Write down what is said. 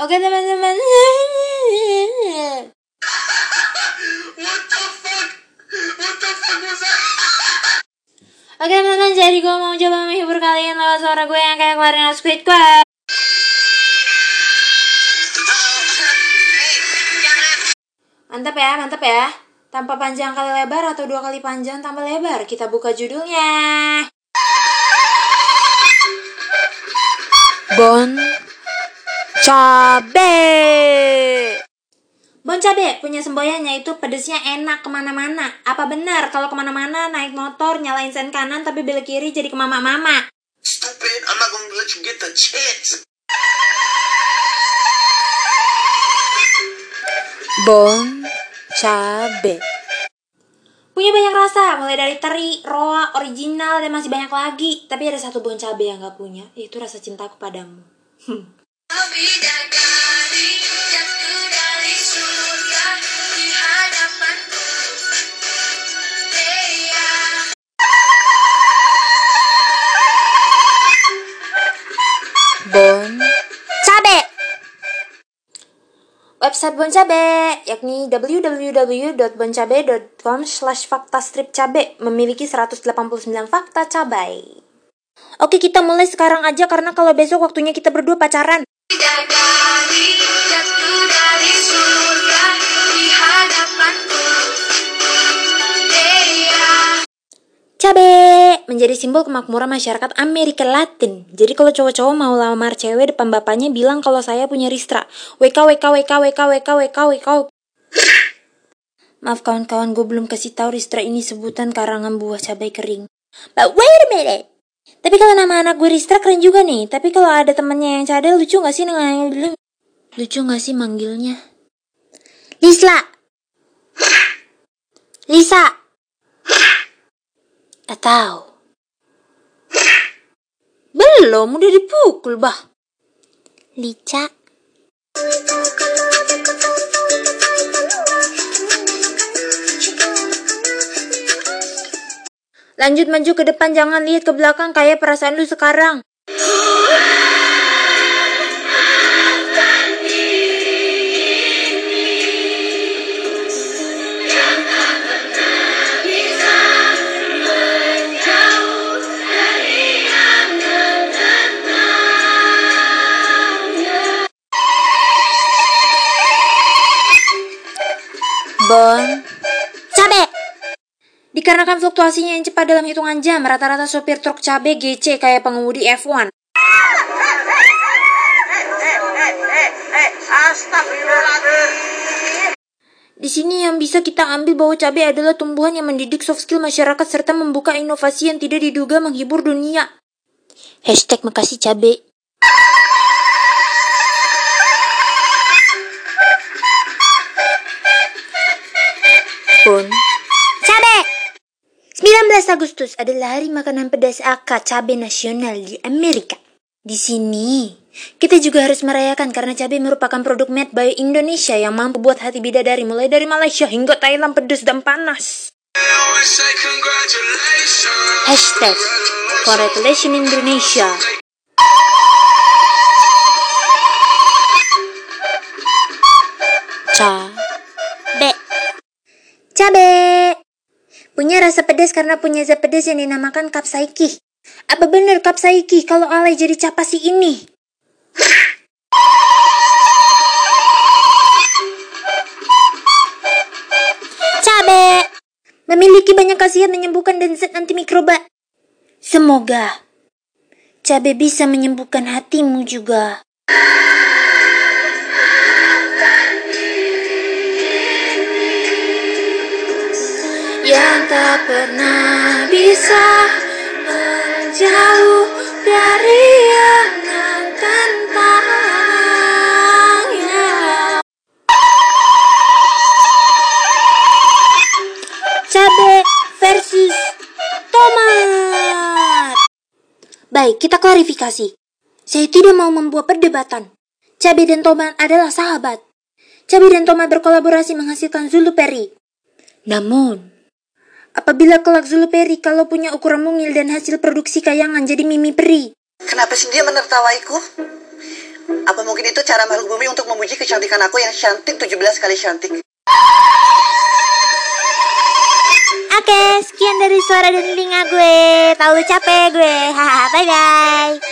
Oke teman-teman. What the fuck? What the fuck was that? Oke teman-teman, jadi gue mau coba menghibur kalian lewat suara gue yang kayak keluarin Squid Squad. Mantap ya, mantap ya. Tanpa panjang kali lebar atau dua kali panjang tambah lebar. Kita buka judulnya. Bon Cabe Bon Cabe punya semboyannya itu pedesnya enak ke mana-mana. Apa benar kalau ke mana-mana naik motor nyalain sen kanan tapi belok kiri jadi ke mama-mama? Stupid. I'm not gonna let you get the chance. Bon Cabe Punya banyak rasa, mulai dari teri, roa, original, dan masih banyak lagi. Tapi ada satu bon cabe yang gak punya, yaitu rasa cintaku padamu. Bon Cabe Website Bon Cabe yakni www.boncabe.com slash fakta strip cabe memiliki 189 fakta cabai. Oke kita mulai sekarang aja karena kalau besok waktunya kita berdua pacaran. Cabe menjadi simbol kemakmuran masyarakat Amerika Latin. Jadi kalau cowok-cowok mau lamar cewek depan bapaknya bilang kalau saya punya Ristra. WK WK WK WK WK WK WK. Maaf kawan-kawan, gue belum kasih tahu Ristra ini sebutan karangan buah cabai kering. But wait a minute. Tapi kalau nama anak gue Ristra keren juga nih. Tapi kalau ada temennya yang cadel lucu gak sih dengan Lucu gak sih manggilnya? Lisla. Lisa. Atau belum udah dipukul bah. Lica. Lanjut maju ke depan jangan lihat ke belakang kayak perasaan lu sekarang. Bon. Dikarenakan fluktuasinya yang cepat dalam hitungan jam, rata-rata sopir truk cabe GC kayak pengemudi F1. Di sini yang bisa kita ambil bahwa cabai adalah tumbuhan yang mendidik soft skill masyarakat serta membuka inovasi yang tidak diduga menghibur dunia. Hashtag makasih cabai. Pun. Cabe! 19 Agustus adalah hari makanan pedas AK cabai nasional di Amerika. Di sini, kita juga harus merayakan karena cabai merupakan produk made by Indonesia yang mampu buat hati bidadari mulai dari Malaysia hingga Thailand pedas dan panas. Hashtag Congratulations Indonesia. Cabe. Cabe. Punya rasa pedas karena punya zat pedas yang dinamakan kapsaiki. Apa benar kapsaiki kalau alay jadi capasi ini? Cabe. Memiliki banyak khasiat menyembuhkan dan zat antimikroba. Semoga cabe bisa menyembuhkan hatimu juga. Yang tak pernah bisa menjauh dari angan tentangnya. Cabe versus tomat. Baik, kita klarifikasi. Saya tidak mau membuat perdebatan. Cabai dan tomat adalah sahabat. Cabai dan tomat berkolaborasi menghasilkan Zulu Peri. Namun, apabila kelak Zulu Peri kalau punya ukuran mungil dan hasil produksi kayangan jadi mimi peri, Kenapa sih dia menertawaiku? Apa mungkin itu cara makhluk bumi untuk memuji kecantikan aku yang cantik 17 kali cantik? Oke, sekian dari suara dan telinga gue. Tahu capek gue. Haha, bye bye.